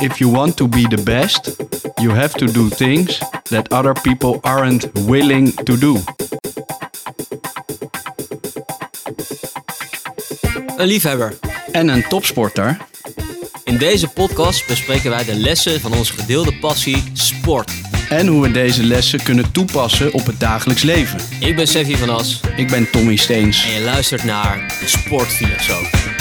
If you want to be the best, you have to do things that other people aren't willing to do. Een liefhebber. En een topsporter. In deze podcast bespreken wij de lessen van onze gedeelde passie sport. En hoe we deze lessen kunnen toepassen op het dagelijks leven. Ik ben Sevi van As Ik ben Tommy Steens. en je luistert naar de Sportfilosoof.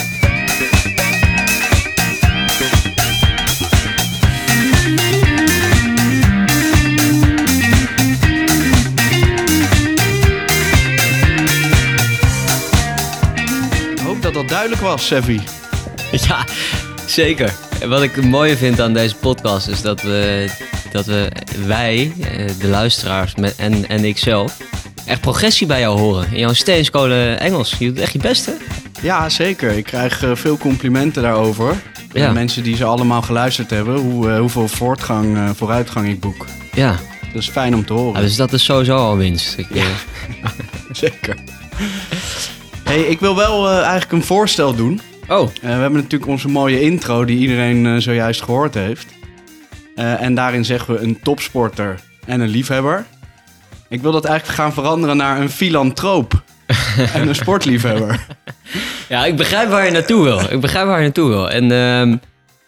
Dat duidelijk was, Sevi. Ja, zeker. En wat ik het mooie vind aan deze podcast is dat we, dat we wij, eh, de luisteraars met, en, en ik zelf, echt progressie bij jou horen. In jouw steenskolen Engels. Je doet echt je best, hè? Ja, zeker. Ik krijg eh, veel complimenten daarover. Ja. Mensen die ze allemaal geluisterd hebben, hoe, eh, hoeveel voortgang, vooruitgang ik boek. Ja. Dat is fijn om te horen. Ja, dus dat is sowieso al winst. Ik, Zeker. Hey, ik wil wel eh, eigenlijk een voorstel doen. Oh, Eh, we hebben natuurlijk onze mooie intro die iedereen eh, zojuist gehoord heeft. En daarin zeggen we een topsporter en een liefhebber. Ik wil dat eigenlijk gaan veranderen naar een filantroop en een sportliefhebber. Ja, ik begrijp waar je naartoe wil. Ik begrijp waar je naartoe wil. En ehm,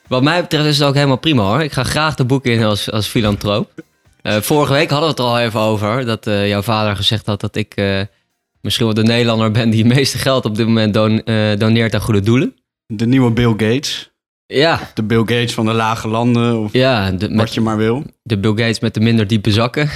wat mij betreft is het ook helemaal prima hoor. Ik ga graag de boek in als, als filantroop. Vorige week hadden we het er al even over. Dat jouw vader gezegd had dat ik misschien wel de Nederlander ben die het meeste geld op dit moment don- eh, doneert aan goede doelen. De nieuwe Bill Gates. Ja, De Bill Gates van de lage landen of ja de, wat met je maar wil. de Bill Gates met de minder diepe zakken.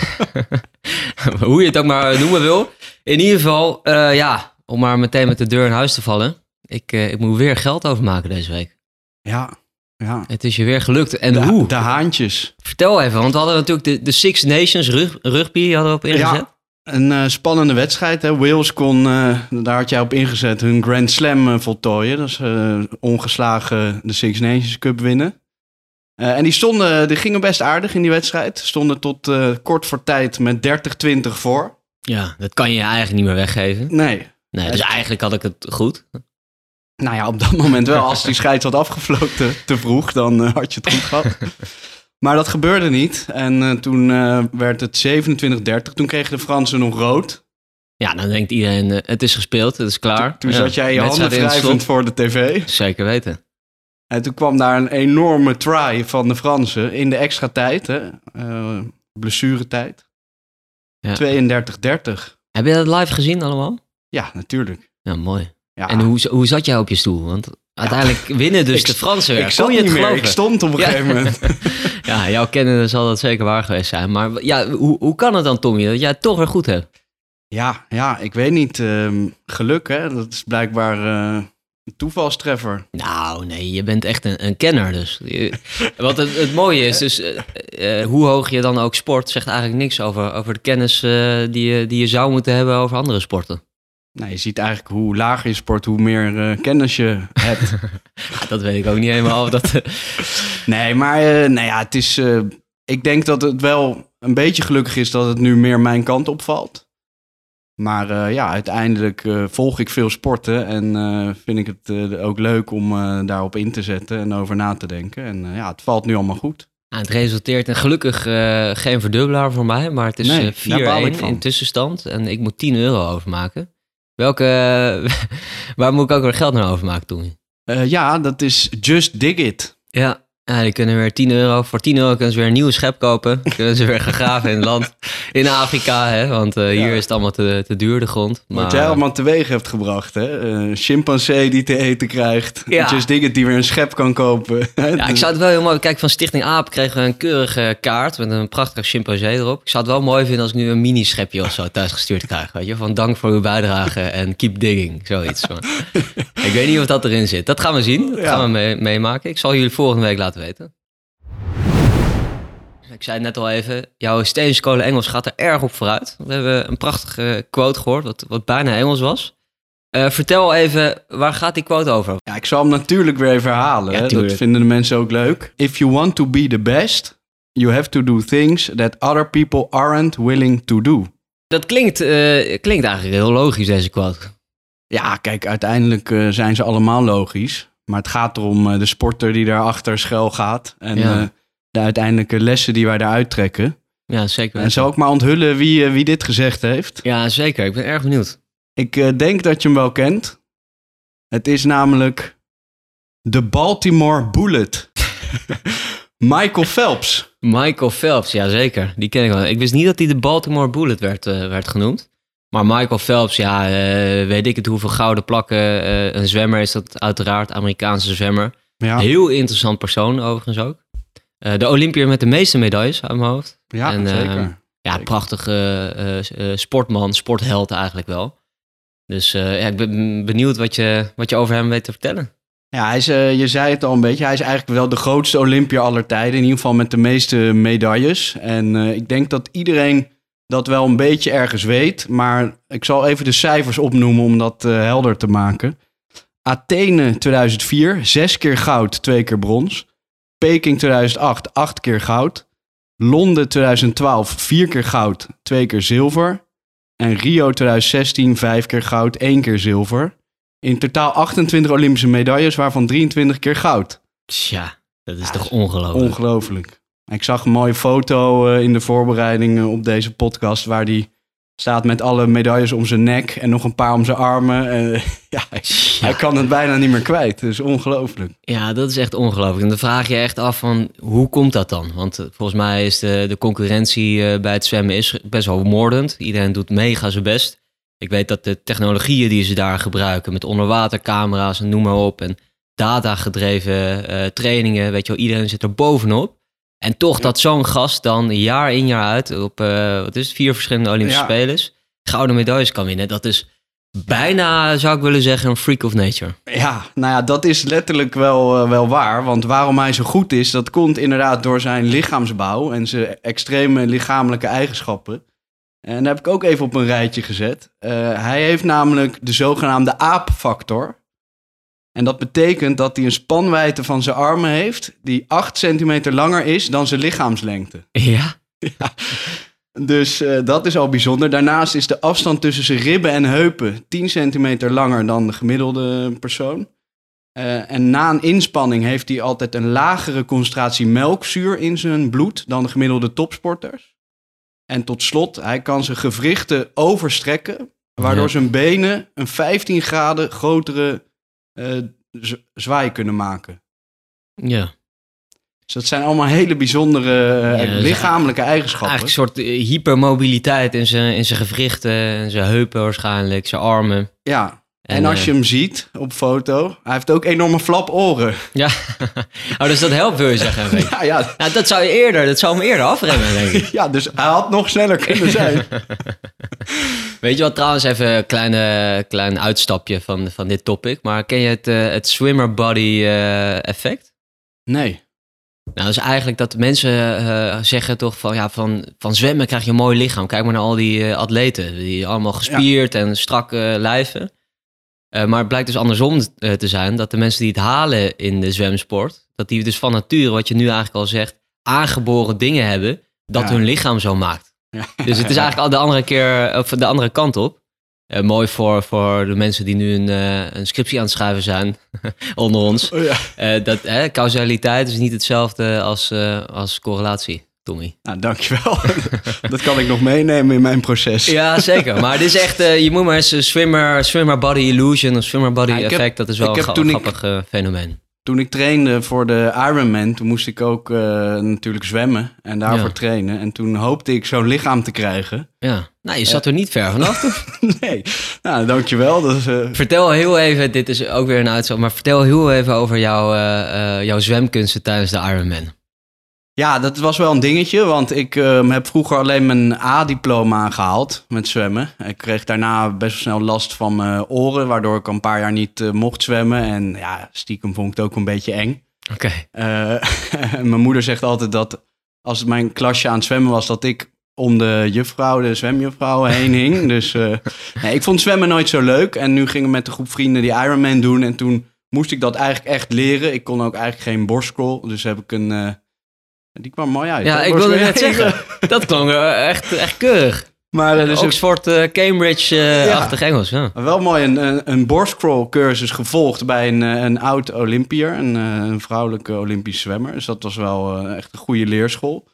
Hoe je het ook maar noemen wil. In ieder geval, eh, ja, om maar meteen met de deur in huis te vallen. Ik, eh, ik moet weer geld overmaken deze week. Ja, ja. Het is je weer gelukt. En De, hoe? de haantjes. Vertel even, want we hadden natuurlijk de, de Six Nations rug, rugby hadden we op ingezet. Ja, een eh, spannende wedstrijd. Hè. Wales kon, eh, daar had jij op ingezet, hun Grand Slam eh, voltooien. Dat is ongeslagen de Six Nations Cup winnen. En die, stonden, die gingen best aardig in die wedstrijd. Stonden tot kort voor tijd met 30-20 voor. Ja, dat kan je eigenlijk niet meer weggeven. Nee, Nee, dus eigenlijk had ik het goed. nou ja, op dat moment wel. Als die scheids had afgefloten te vroeg, dan had je het goed gehad. Maar dat gebeurde niet. En eh, toen eh, werd het 27-30. Toen kregen de Fransen nog rood. Ja, dan denkt iedereen, eh, het is gespeeld, het is klaar. Toen Ja, zat jij je handen wedstrijd wrijvend voor de tv. Zeker weten. En toen kwam daar een enorme try van de Fransen in de extra tijd, hè? Blessuretijd. Ja. 32-30. Heb je dat live gezien allemaal? Ja, natuurlijk. Ja, mooi. Ja. En hoe, hoe zat jij op je stoel? Want uiteindelijk winnen dus Ik- de Fransen ik Kon je niet meer, ik stond op een Ja. gegeven moment. Ja, jouw kennen zal dat zeker waar geweest zijn. Maar ja, hoe, hoe kan het dan, Tommy, dat jij het toch weer goed hebt? ja, ja, ik weet niet. ehm, geluk, hè? Dat is blijkbaar eh, een toevalstreffer. Nou, nee, je bent echt een, een kenner dus. Je- Wat het, het mooie is, dus eh, eh, hoe hoog je dan ook sport, zegt eigenlijk niks over, over de kennis die, je, die je zou moeten hebben over andere sporten. Nou, je ziet eigenlijk hoe lager je sport, hoe meer eh, kennis je hebt. Dat weet ik ook niet helemaal. Dat, eh, nee, maar eh, nou ja, het is... ik denk dat het wel een beetje gelukkig is dat het nu meer mijn kant opvalt. Maar ja, uiteindelijk volg ik veel sporten en vind ik het ook leuk om daarop in te zetten en over na te denken. En ja, het valt nu allemaal goed. nou, het resulteert in gelukkig geen verdubbelaar voor mij, maar het is Nee, eh, daar baal ik 4-1 van. in tussenstand en ik moet 10 euro overmaken. Welke, waar moet ik ook weer geld naar overmaken, Tommy? Eh, ja, dat is Just Dig It. Ja, ja, die kunnen weer 10 euro. Voor 10 euro kunnen ze weer een nieuwe schep kopen. kunnen ze weer gaan graven in het land. In Afrika, hè? Want eh, hier Ja. is het allemaal te, te duur, de grond. Wat jij allemaal teweeg hebt gebracht, hè? Eh, Een chimpansee die te eten krijgt. Ja. It die weer een schep kan kopen. Ja, ik zou het wel heel mooi... Kijk, van Stichting AAP kregen we een keurige kaart met een prachtige chimpansee erop. Ik zou het wel mooi vinden als ik nu een mini-schepje of zo thuis gestuurd krijg. Weet je? Van dank voor uw bijdrage en keep digging. Zoiets. Maar ik weet niet of dat erin zit. Dat gaan we zien. Dat gaan we mee- meemaken. Ik zal jullie volgende week laten weten. Ik zei net al even, jouw steenskolen Engels gaat er erg op vooruit. We hebben een prachtige quote gehoord, wat, wat bijna Engels was. Eh, vertel even, waar gaat die quote over? Ja, ik zal hem natuurlijk weer even herhalen. Ja, dat vinden de mensen ook leuk. If you want to be the best, you have to do things that other people aren't willing to do. Dat klinkt, eh, klinkt eigenlijk heel logisch, deze quote. Ja, kijk, uiteindelijk eh, zijn ze allemaal logisch. Maar het gaat erom eh, de sporter die daarachter schuil gaat. En Ja. eh, de uiteindelijke lessen die wij daaruit trekken. Ja, zeker. En zal ik maar onthullen wie, eh, wie dit gezegd heeft? Ja, zeker. Ik ben erg benieuwd. Ik denk dat je hem wel kent. Het is namelijk de Baltimore Bullet. Michael Phelps. Michael Phelps, ja zeker. Die ken ik wel. Ik wist niet dat hij de Baltimore Bullet werd, werd genoemd. Maar Michael Phelps, ja, eh, weet ik het hoeveel gouden plakken. eh, een zwemmer is dat uiteraard, Amerikaanse zwemmer. Ja, Heel interessant persoon overigens ook. Eh, de Olympiër met de meeste medailles uit mijn hoofd. ja en, zeker. Ja, Zeker. prachtige sportman, sportheld eigenlijk wel. Dus ja, ik ben benieuwd wat je, wat je over hem weet te vertellen. Ja, hij is, je zei het al een beetje. Hij is eigenlijk wel de grootste Olympier aller tijden. In ieder geval met de meeste medailles. En ik denk dat iedereen dat wel een beetje ergens weet. Maar ik zal even de cijfers opnoemen om dat eh, helder te maken. Athene 2004, zes keer goud, twee keer brons. Peking 2008, acht keer goud. Londen 2012, vier keer goud, twee keer zilver. En Rio 2016, vijf keer goud, één keer zilver. In totaal 28 Olympische medailles, waarvan 23 keer goud. Tja, dat is Ja, toch ongelooflijk. Ongelooflijk. Ik zag een mooie foto eh, in de voorbereiding eh, op deze podcast, waar die staat met alle medailles om zijn nek en nog een paar om zijn armen. Ja, hij, kan het bijna niet meer kwijt. Dus ongelooflijk. Ja, dat is echt ongelooflijk. En dan vraag je echt af van, hoe komt dat dan? Want eh, volgens mij is de, de concurrentie bij het zwemmen is best wel moordend. Iedereen doet mega zijn best. Ik weet dat de technologieën die ze daar gebruiken, met onderwatercamera's en noem maar op, en datagedreven eh trainingen, weet je wel, iedereen zit er bovenop. En toch dat zo'n gast dan jaar in jaar uit op, eh, wat is het, vier verschillende Olympische Ja. Spelers, gouden medailles kan winnen. Dat is bijna, zou ik willen zeggen, een freak of nature. Ja, nou ja, dat is letterlijk wel, eh, wel waar. Want waarom hij zo goed is, dat komt inderdaad door zijn lichaamsbouw en zijn extreme lichamelijke eigenschappen. En daar heb ik ook even op een rijtje gezet. Eh, hij heeft namelijk de zogenaamde aapfactor. En dat betekent dat hij een spanwijdte van zijn armen heeft die 8 centimeter langer is dan zijn lichaamslengte. Ja, Dus eh, dat is al bijzonder. Daarnaast is de afstand tussen zijn ribben en heupen 10 centimeter langer dan de gemiddelde persoon. Eh, en na een inspanning heeft hij altijd een lagere concentratie melkzuur in zijn bloed dan de gemiddelde topsporters. En tot slot, hij kan zijn gewrichten overstrekken, waardoor Ja. zijn benen een 15 graden grotere zwaai kunnen maken. ja. Dus dat zijn allemaal hele bijzondere eh, Ja, lichamelijke eigenschappen. Eigenlijk een soort eh, hypermobiliteit in zijn, in zijn gewrichten, en zijn heupen waarschijnlijk, zijn armen. Ja, en, als eh, je hem ziet op foto, hij heeft ook enorme flaporen. Ja, oh, dus dat helpt, wil je zeggen. Ja, ja, Nou, dat zou je eerder, dat zou hem eerder afremmen, denk ik. ja, dus hij had nog sneller kunnen zijn. Weet je wat, trouwens even een kleine, klein uitstapje van, van dit topic. Maar ken je het, eh, het swimmer body eh, effect? Nee. Nou, dat is eigenlijk dat mensen eh, zeggen toch van, ja, van, van zwemmen krijg je een mooi lichaam. Kijk maar naar al die eh, atleten, die allemaal gespierd en strak eh, lijven. Eh, maar het blijkt dus andersom eh, te zijn, dat de mensen die het halen in de zwemsport, dat die dus van nature, wat je nu eigenlijk al zegt, aangeboren dingen hebben, dat Ja. hun lichaam zo maakt. Ja. Dus het is eigenlijk al de andere keer, of de andere kant op. Eh, mooi voor, voor de mensen die nu een, eh, een scriptie aan het schrijven zijn, onder ons. Oh, ja. Eh, dat, causaliteit is niet hetzelfde als, eh, als correlatie, Tommy. Nou, dankjewel. dat kan ik nog meenemen in mijn proces. Ja, zeker. Maar dit is echt, eh, je moet maar eens een swimmer, swimmer body illusion of swimmer body Ja, ik heb- effect. dat is wel een ik- grappig eh, fenomeen. Toen ik trainde voor de Ironman, toen moest ik ook eh, natuurlijk zwemmen en daarvoor Ja. trainen. En toen hoopte ik zo'n lichaam te krijgen. Ja, nou, je zat er niet ver vanaf. nee, nou, dankjewel. Dat is, eh, vertel heel even, dit is ook weer een uitzag, maar vertel heel even over jouw, eh, eh, jouw zwemkunsten tijdens de Ironman. Ja, dat was wel een dingetje, want ik ehm, heb vroeger alleen mijn A-diploma gehaald met zwemmen. Ik kreeg daarna best wel snel last van mijn oren, waardoor ik een paar jaar niet eh, mocht zwemmen. En ja, stiekem vond ik het ook een beetje eng. Oké. Eh, mijn moeder zegt altijd dat als mijn klasje aan het zwemmen was, dat ik om de juffrouw, de zwemjuffrouw heen hing. Dus eh, nee, ik vond zwemmen nooit zo leuk. En nu gingen we met een groep vrienden die Ironman doen. En toen moest ik dat eigenlijk echt leren. Ik kon ook eigenlijk geen borstcrawl, dus heb ik een... eh, die kwam mooi uit. Ja, hè, ik wilde net zeggen, dat klonk eh, echt, echt keurig. Maar uh, dus Oxford, uh, Cambridge-achtig ja. Engels, ja. Wel mooi, een, een, een borstcrawl cursus gevolgd bij een, een oud Olympier, een, een vrouwelijke Olympisch zwemmer. Dus dat was wel echt een goede leerschool.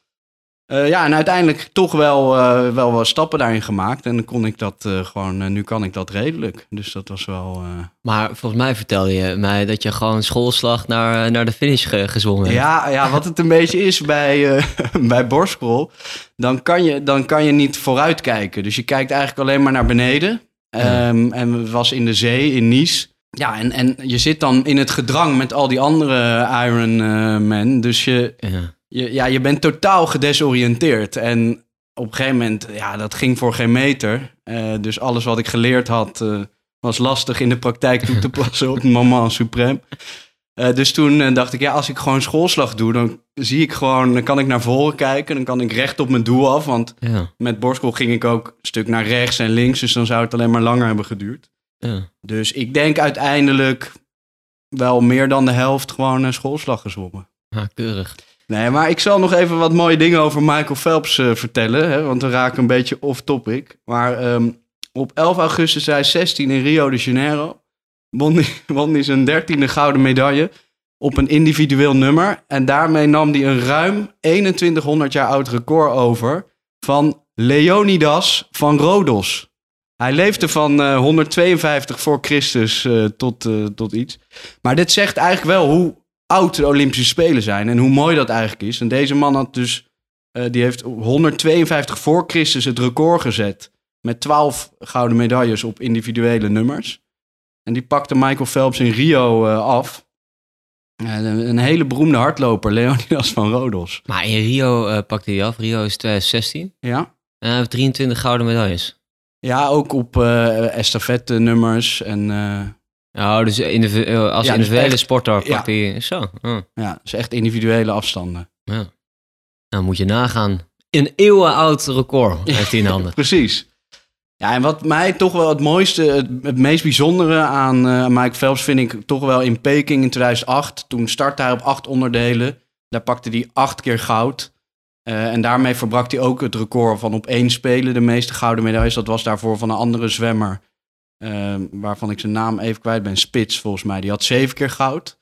Uh, ja, en uiteindelijk toch wel, uh, wel wat stappen daarin gemaakt. En dan kon ik dat uh, gewoon, nu kan ik dat redelijk. Dus dat was wel. Maar volgens mij vertelde je mij dat je gewoon schoolslag naar, naar de finish ge gezwommen hebt. Ja, ja, wat het een beetje is bij, bij borstcrawl, dan kan, je, dan kan je niet vooruit kijken. Dus je kijkt eigenlijk alleen maar naar beneden. Um, en het was in de zee, in Nice. Ja, en, en je zit dan in het gedrang met al die andere Ironman. dus je. Ja je, ja, je bent totaal gedesoriënteerd. En op een gegeven moment, ja, dat ging voor geen meter. Uh, dus alles wat ik geleerd had, uh, was lastig in de praktijk toe te passen op moment suprême. Uh, dus toen dacht ik, ja, als ik gewoon schoolslag doe, dan zie ik gewoon, dan kan ik naar voren kijken, dan kan ik recht op mijn doel af. Want ja. met borstschool ging ik ook een stuk naar rechts en links, dus dan zou het alleen maar langer hebben geduurd. Ja. Dus ik denk uiteindelijk wel meer dan de helft gewoon schoolslag gezwommen. Ja, keurig. Nee, maar ik zal nog even wat mooie dingen over Michael Phelps uh, vertellen. Hè, want we raken een beetje off-topic. Maar um, op 11 augustus 2016 in Rio de Janeiro won hij, zijn dertiende gouden medaille op een individueel nummer. En daarmee nam hij een ruim 2100 jaar oud record over van Leonidas van Rodos. Hij leefde van uh, 152 voor Christus uh, tot, tot iets. Maar dit zegt eigenlijk wel hoe oud de Olympische Spelen zijn en hoe mooi dat eigenlijk is. En deze man had dus, uh, die heeft 152 voor Christus het record gezet met 12 gouden medailles op individuele nummers. En die pakte Michael Phelps in Rio uh, af. Uh, een hele beroemde hardloper, Leonidas van Rodos. Maar in Rio pakte hij af. Rio is 2016. Ja. En hij heeft 23 gouden medailles. Ja, ook op estafette nummers en Oh, dus individu eh, als ja, individuele dus sporter pakt hij zo. Oh. Ja, dus echt individuele afstanden. Ja. Nou, moet je nagaan. Een eeuwenoud record heeft hij in handen. Precies. Ja, en wat mij toch wel het mooiste, het, het meest bijzondere aan uh, Mike Phelps vind ik toch wel in Peking in 2008. Toen startte hij op acht onderdelen. Daar pakte hij acht keer goud. Uh, en daarmee verbrak hij ook het record van op één spelen de meeste gouden medailles. Dat was daarvoor van een andere zwemmer. Ehm, waarvan ik zijn naam even kwijt ben. Spits, volgens mij. Die had zeven keer goud.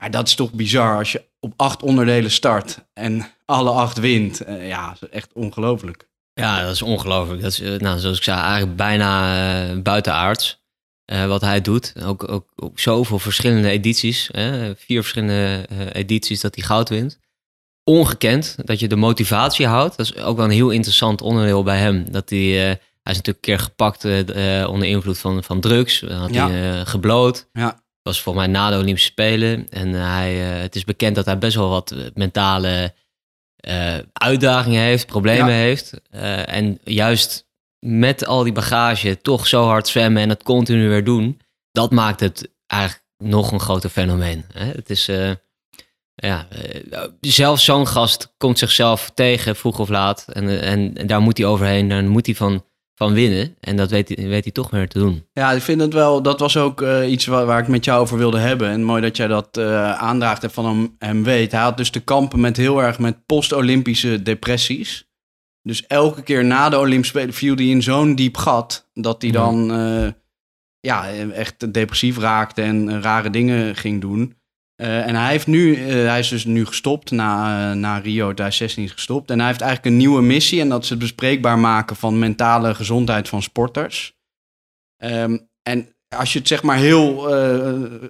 Maar dat is toch bizar als je op acht onderdelen start en alle acht wint. Uh, ja, echt ongelooflijk. Ja, dat is ongelooflijk. Dat is, uh, nou, zoals ik zei, eigenlijk bijna uh, buitenaards. wat hij doet. Ook, ook, ook zoveel verschillende edities. vier verschillende edities dat hij goud wint. Ongekend dat je de motivatie houdt. Dat is ook wel een heel interessant onderdeel bij hem. Dat hij hij is natuurlijk een keer gepakt uh, onder invloed van, van drugs. Had ja. hij uh, gebloot. Ja. Was volgens mij na de Olympische Spelen. En hij, het is bekend dat hij best wel wat mentale uitdagingen heeft, problemen ja. heeft. en juist met al die bagage toch zo hard zwemmen en het continu weer doen. Dat maakt het eigenlijk nog een groter fenomeen. Hè? Het is ja, zelfs zo'n gast komt zichzelf tegen, vroeg of laat. En, en, en, daar moet hij overheen. Dan moet hij van van winnen. En dat weet hij, weet hij toch weer te doen. Ja, ik vind het wel, dat was ook uh, iets waar, waar, ik met jou over wilde hebben. En mooi dat jij dat uh, aandraagt en van hem, hem weet. Hij had dus te kampen met heel erg met post-Olympische depressies. Dus elke keer na de Olympische Spelen viel hij in zo'n diep gat... dat hij dan uh, ja, echt depressief raakte en rare dingen ging doen. Uh, en hij, heeft nu, uh, hij is dus nu gestopt, na, uh, na Rio 2016 is gestopt. En hij heeft eigenlijk een nieuwe missie en dat is het bespreekbaar maken van mentale gezondheid van sporters. Um, en als je het zeg maar heel,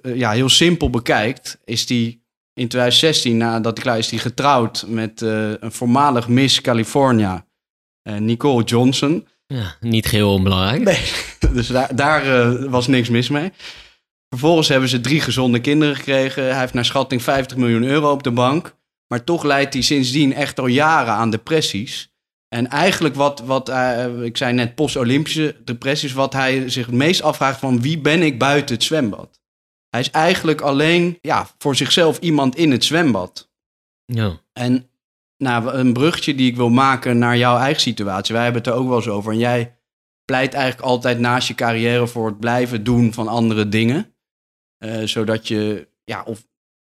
ja, heel simpel bekijkt, is hij in 2016, nadat hij klaar is, hij getrouwd met een voormalig Miss California, Nicole Johnson. Ja, niet geheel onbelangrijk. Nee, dus daar, daar was niks mis mee. Vervolgens hebben ze drie gezonde kinderen gekregen. Hij heeft naar schatting 50 miljoen euro op de bank. Maar toch leidt hij sindsdien echt al jaren aan depressies. En eigenlijk wat, wat uh, ik zei net, post-Olympische depressies, wat hij zich het meest afvraagt van wie ben ik buiten het zwembad? Hij is eigenlijk alleen ja, voor zichzelf iemand in het zwembad. Ja. En nou, een bruggetje die ik wil maken naar jouw eigen situatie. Wij hebben het er ook wel eens over. En jij pleit eigenlijk altijd naast je carrière voor het blijven doen van andere dingen. Uh, zodat je ja, of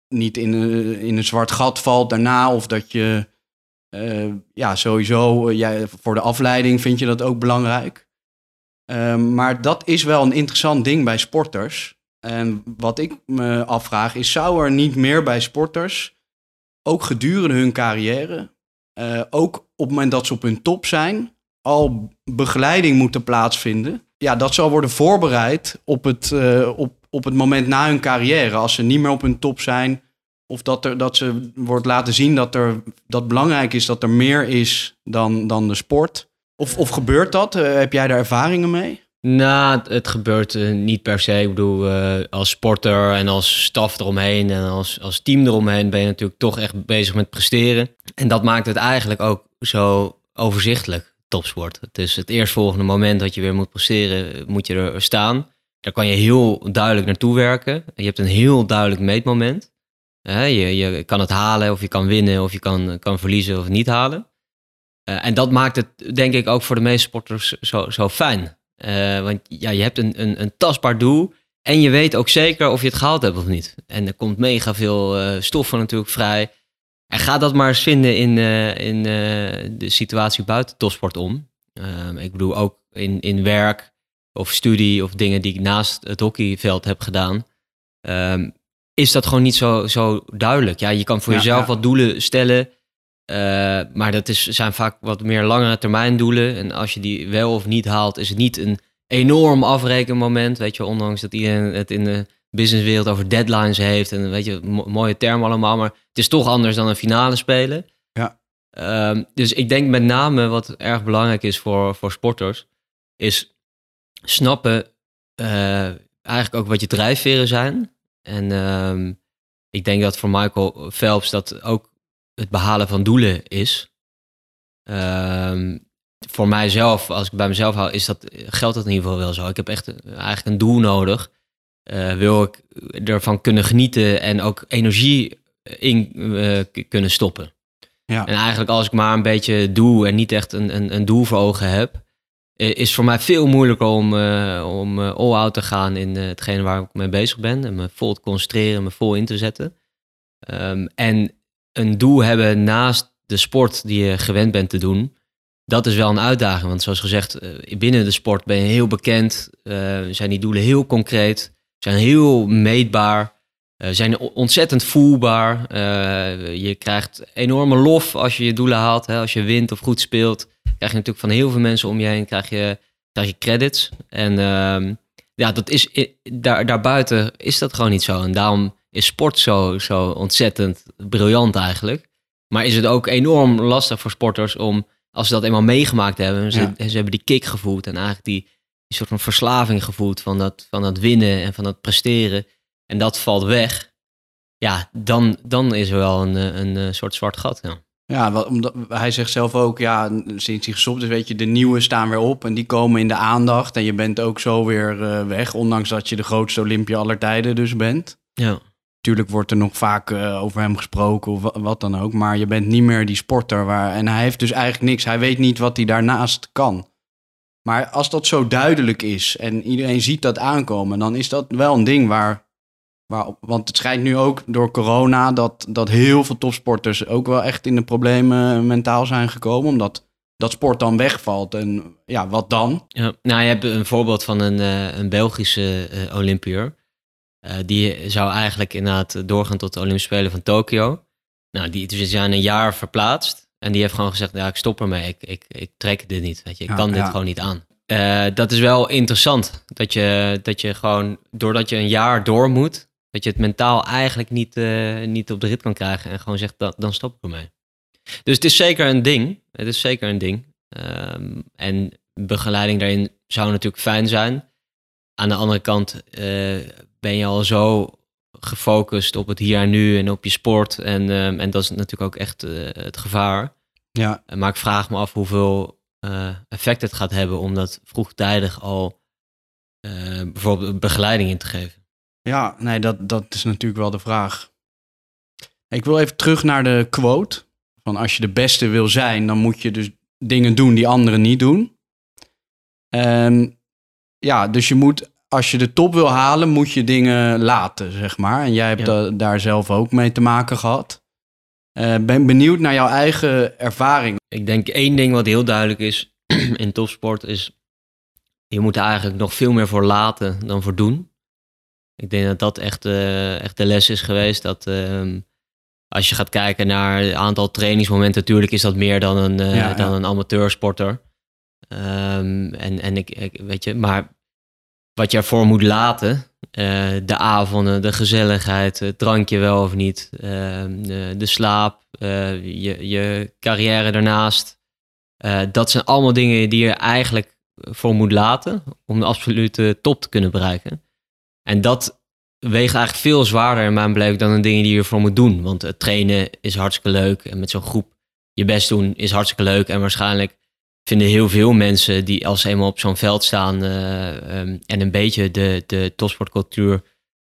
niet in een, in een zwart gat valt daarna, of dat je Eh, ja, sowieso, eh, voor de afleiding vind je dat ook belangrijk. Ehm, maar dat is wel een interessant ding bij sporters. En wat ik me afvraag is, zou er niet meer bij sporters, ook gedurende hun carrière, eh, ook op het moment dat ze op hun top zijn, al begeleiding moeten plaatsvinden? Ja, dat zal worden voorbereid op het, eh, op, op het moment na hun carrière, als ze niet meer op hun top zijn. Of dat, er, dat ze wordt laten zien dat, er, dat belangrijk is dat er meer is dan, dan de sport. Of, of gebeurt dat? Eh, heb jij daar ervaringen mee? Nou, het, gebeurt eh, niet per se. Ik bedoel, eh, als sporter en als staf eromheen en als, als team eromheen ben je natuurlijk toch echt bezig met presteren. En dat maakt het eigenlijk ook zo overzichtelijk, topsport. Het is het eerstvolgende moment dat je weer moet presteren, moet je er staan. Daar kan je heel duidelijk naartoe werken. Je hebt een heel duidelijk meetmoment. Je, je kan het halen of je kan winnen of je kan, kan verliezen of niet halen. Eh, en dat maakt het denk ik ook voor de meeste sporters zo, zo fijn. Eh, want ja, je hebt een, een, een tastbaar doel en je weet ook zeker of je het gehaald hebt of niet. En er komt mega veel eh stoffen natuurlijk vrij. En ga dat maar eens vinden in, in de situatie buiten topsport om. Ehm, ik bedoel ook in, in werk of studie of dingen die ik naast het hockeyveld heb gedaan. ehm, is dat gewoon niet zo, zo duidelijk. Ja, je kan voor Ja, jezelf ja. wat doelen stellen. eh, maar dat is, zijn vaak wat meer langere termijn doelen. En als je die wel of niet haalt, is het niet een enorm afrekenmoment. Weet je, ondanks dat iedereen het in de businesswereld over deadlines heeft. En weet je, mo- mooie term allemaal. Maar het is toch anders dan een finale spelen. Ja. Ehm, dus ik denk met name wat erg belangrijk is voor, voor sporters, is snappen eh, eigenlijk ook wat je drijfveren zijn. En ehm, ik denk dat voor Michael Phelps dat ook het behalen van doelen is. Ehm, voor mijzelf, als ik bij mezelf hou, is dat, geldt dat in ieder geval wel zo. Ik heb echt eh, eigenlijk een doel nodig. Eh, wil ik ervan kunnen genieten en ook energie in kunnen stoppen. Ja. En eigenlijk als ik maar een beetje doe en niet echt een, een, een doel voor ogen heb, is voor mij veel moeilijker om, eh, om eh, all-out te gaan in eh, hetgene waar ik mee bezig ben. En me vol te concentreren, me vol in te zetten. Ehm, en een doel hebben naast de sport die je gewend bent te doen, dat is wel een uitdaging. Want zoals gezegd, eh, binnen de sport ben je heel bekend. eh, zijn die doelen heel concreet, zijn heel meetbaar. Eh, zijn ontzettend voelbaar. Eh, je krijgt enorme lof als je je doelen haalt. Hè? Als je wint of goed speelt, krijg je natuurlijk van heel veel mensen om je heen krijg je, krijg je credits. En ehm, ja, dat is, daar, daarbuiten is dat gewoon niet zo. En daarom is sport zo, zo ontzettend briljant eigenlijk. Maar is het ook enorm lastig voor sporters om, als ze dat eenmaal meegemaakt hebben, ze, Ja. ze hebben die kick gevoeld en eigenlijk die, die soort van verslaving gevoeld van dat, van dat winnen en van dat presteren. En dat valt weg. Ja, dan, dan is er wel een, eh, een, eh, soort zwart gat. Ja. Ja, wat, omdat, hij zegt zelf ook, ja, sinds hij gestopt is, weet je, de nieuwe staan weer op en die komen in de aandacht. En je bent ook zo weer eh, weg, ondanks dat je de grootste Olympia aller tijden dus bent. Ja. Tuurlijk wordt er nog vaak over hem gesproken of wa- wat dan ook, maar je bent niet meer die sporter. Waar, en hij heeft dus eigenlijk niks, hij weet niet wat hij daarnaast kan. Maar als dat zo duidelijk is en iedereen ziet dat aankomen, dan is dat wel een ding waar, waar want het schijnt nu ook door corona dat, dat heel veel topsporters ook wel echt in de problemen mentaal zijn gekomen, omdat dat sport dan wegvalt. En ja, wat dan? Ja, nou, je hebt een voorbeeld van een, eh, een Belgische eh Olympiër. Eh, die zou eigenlijk inderdaad doorgaan tot de Olympische Spelen van Tokio. Nou, die die zijn een jaar verplaatst. En die heeft gewoon gezegd, ja, ik stop ermee. Ik, ik, ik trek dit niet, weet je. Ik Ja, kan dit gewoon niet aan. Dat is wel interessant. Dat je, dat je gewoon, doordat je een jaar door moet... dat je het mentaal eigenlijk niet, eh, niet op de rit kan krijgen. En gewoon zegt, dan, dan stop ik ermee. Dus het is zeker een ding. Het is zeker een ding. Ehm, en begeleiding daarin zou natuurlijk fijn zijn. Aan de andere kant eh, ben je al zo gefocust op het hier en nu en op je sport. En, ehm, en dat is natuurlijk ook echt eh, het gevaar. Ja, Maar ik vraag me af hoeveel effect het gaat hebben om dat vroegtijdig al bijvoorbeeld begeleiding in te geven. Ja, nee, dat, dat is natuurlijk wel de vraag. Ik wil even terug naar de quote. Van als je de beste wil zijn, dan moet je dus dingen doen die anderen niet doen. En ja, dus je moet, als je de top wil halen, moet je dingen laten, zeg maar. En jij hebt Ja. da- daar zelf ook mee te maken gehad. Uh, ben benieuwd naar jouw eigen ervaring. Ik denk één ding wat heel duidelijk is in topsport is... je moet er eigenlijk nog veel meer voor laten dan voor doen. Ik denk dat dat echt, uh, echt de les is geweest. Dat uh, als je gaat kijken naar het aantal trainingsmomenten... natuurlijk is dat meer dan een, uh, ja, dan een amateursporter. Um, en en ik, ik, weet je, maar wat je ervoor moet laten uh, de avonden, de gezelligheid, het drankje wel of niet, uh, de, de, slaap, je, je carrière daarnaast. dat zijn allemaal dingen die je eigenlijk voor moet laten om de absolute top te kunnen bereiken. En dat weegt eigenlijk veel zwaarder in mijn beleving dan de dingen die je ervoor moet doen. Want het trainen is hartstikke leuk en met zo'n groep je best doen is hartstikke leuk. En waarschijnlijk vinden heel veel mensen die als ze eenmaal op zo'n veld staan uh, um, en een beetje de, de topsportcultuur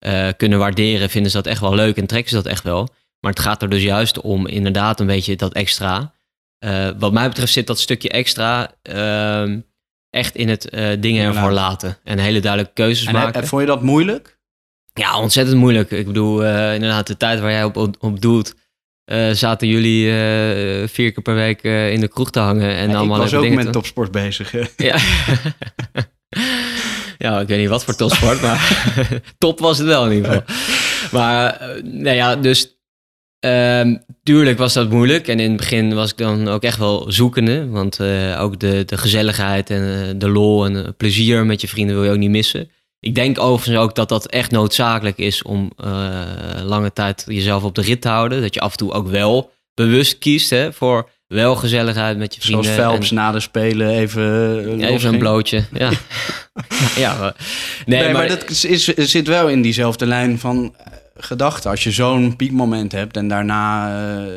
uh, kunnen waarderen, vinden ze dat echt wel leuk en trekken ze dat echt wel. Maar het gaat er dus juist om inderdaad een beetje dat extra. Uh, wat mij betreft zit dat stukje extra ehm, echt in het dingen ervoor laten en hele duidelijke keuzes en maken. En vond je dat moeilijk? Ja, ontzettend moeilijk. Ik bedoel, inderdaad, de tijd waar jij op, op, op doelt, uh, zaten jullie uh, vier keer per week uh, in de kroeg te hangen. En ja, allemaal ik was ook met te... topsport bezig. Hè? Ja. ja, ik weet niet wat voor topsport, maar top was het wel in ieder geval. Maar, nou ja, dus um, tuurlijk was dat moeilijk. En in het begin was ik dan ook echt wel zoekende. Want ook de, de gezelligheid en de lol en plezier met je vrienden wil je ook niet missen. Ik denk overigens ook dat dat echt noodzakelijk is om lange tijd jezelf op de rit te houden. Dat je af en toe ook wel bewust kiest hè, voor wel gezelligheid met je vrienden. Zoals Phelps en... na de Spelen even... Ja, even een blootje, ja. ja maar, nee, nee, maar, maar dat is, zit wel in diezelfde lijn van gedachten. Als je zo'n piekmoment hebt en daarna... Uh,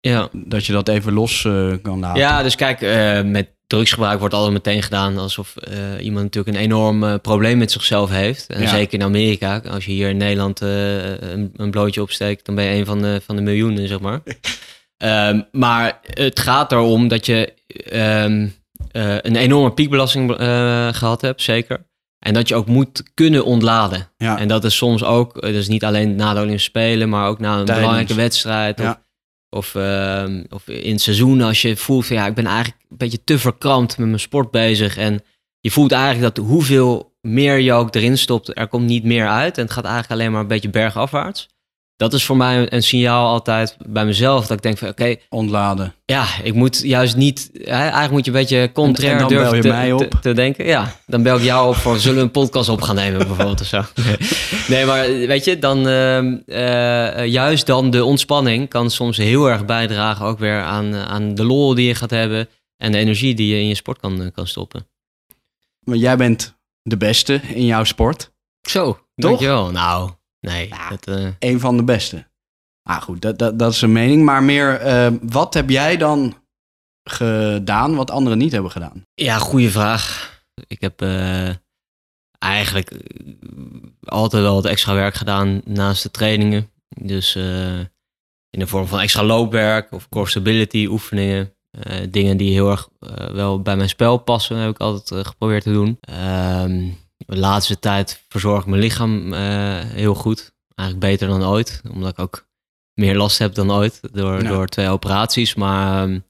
ja. Dat je dat even los kan laten. Ja, dus kijk, met drugsgebruik wordt altijd meteen gedaan alsof iemand natuurlijk een enorm probleem met zichzelf heeft. En ja. zeker in Amerika, als je hier in Nederland een, een, blootje opsteekt, dan ben je een van de, van de miljoenen, zeg maar. um, maar het gaat erom dat je um, een enorme piekbelasting gehad hebt, zeker. En dat je ook moet kunnen ontladen. Ja. En dat is soms ook, dus niet alleen na de Olympische Spelen, maar ook na een Tijdens. belangrijke wedstrijd. Of, of, uh, of in het seizoen als je voelt van ja, ik ben eigenlijk een beetje te verkrampt met mijn sport bezig. En je voelt eigenlijk dat hoeveel meer je ook erin stopt, er komt niet meer uit. En het gaat eigenlijk alleen maar een beetje bergafwaarts. Dat is voor mij een signaal altijd bij mezelf. Dat ik denk van oké. Okay, Ontladen. Ja, ik moet juist niet. Hè, eigenlijk moet je een beetje contrair en, en durven te, mij op. Te, te, denken. Ja, dan bel ik jou op van zullen we een podcast op gaan nemen bijvoorbeeld of zo. Nee, nee maar weet je, dan uh, uh, juist dan de ontspanning kan soms heel erg bijdragen ook weer aan, aan de lol die je gaat hebben en de energie die je in je sport kan, kan stoppen. Maar jij bent de beste in jouw sport. Zo, Toch? dankjewel. Nou, Nee, ja, dat, uh... een van de beste. Ah, goed, dat, dat, dat is een mening. Maar meer, uh, wat heb jij dan gedaan wat anderen niet hebben gedaan? Ja, goede vraag. Ik heb uh, eigenlijk altijd wel wat extra werk gedaan naast de trainingen. Dus in de vorm van extra loopwerk of core stability oefeningen. dingen die heel erg wel bij mijn spel passen, heb ik altijd geprobeerd te doen. Ehm, de laatste tijd verzorg ik mijn lichaam uh, heel goed. Eigenlijk beter dan ooit. Omdat ik ook meer last heb dan ooit door, door twee operaties. Maar um,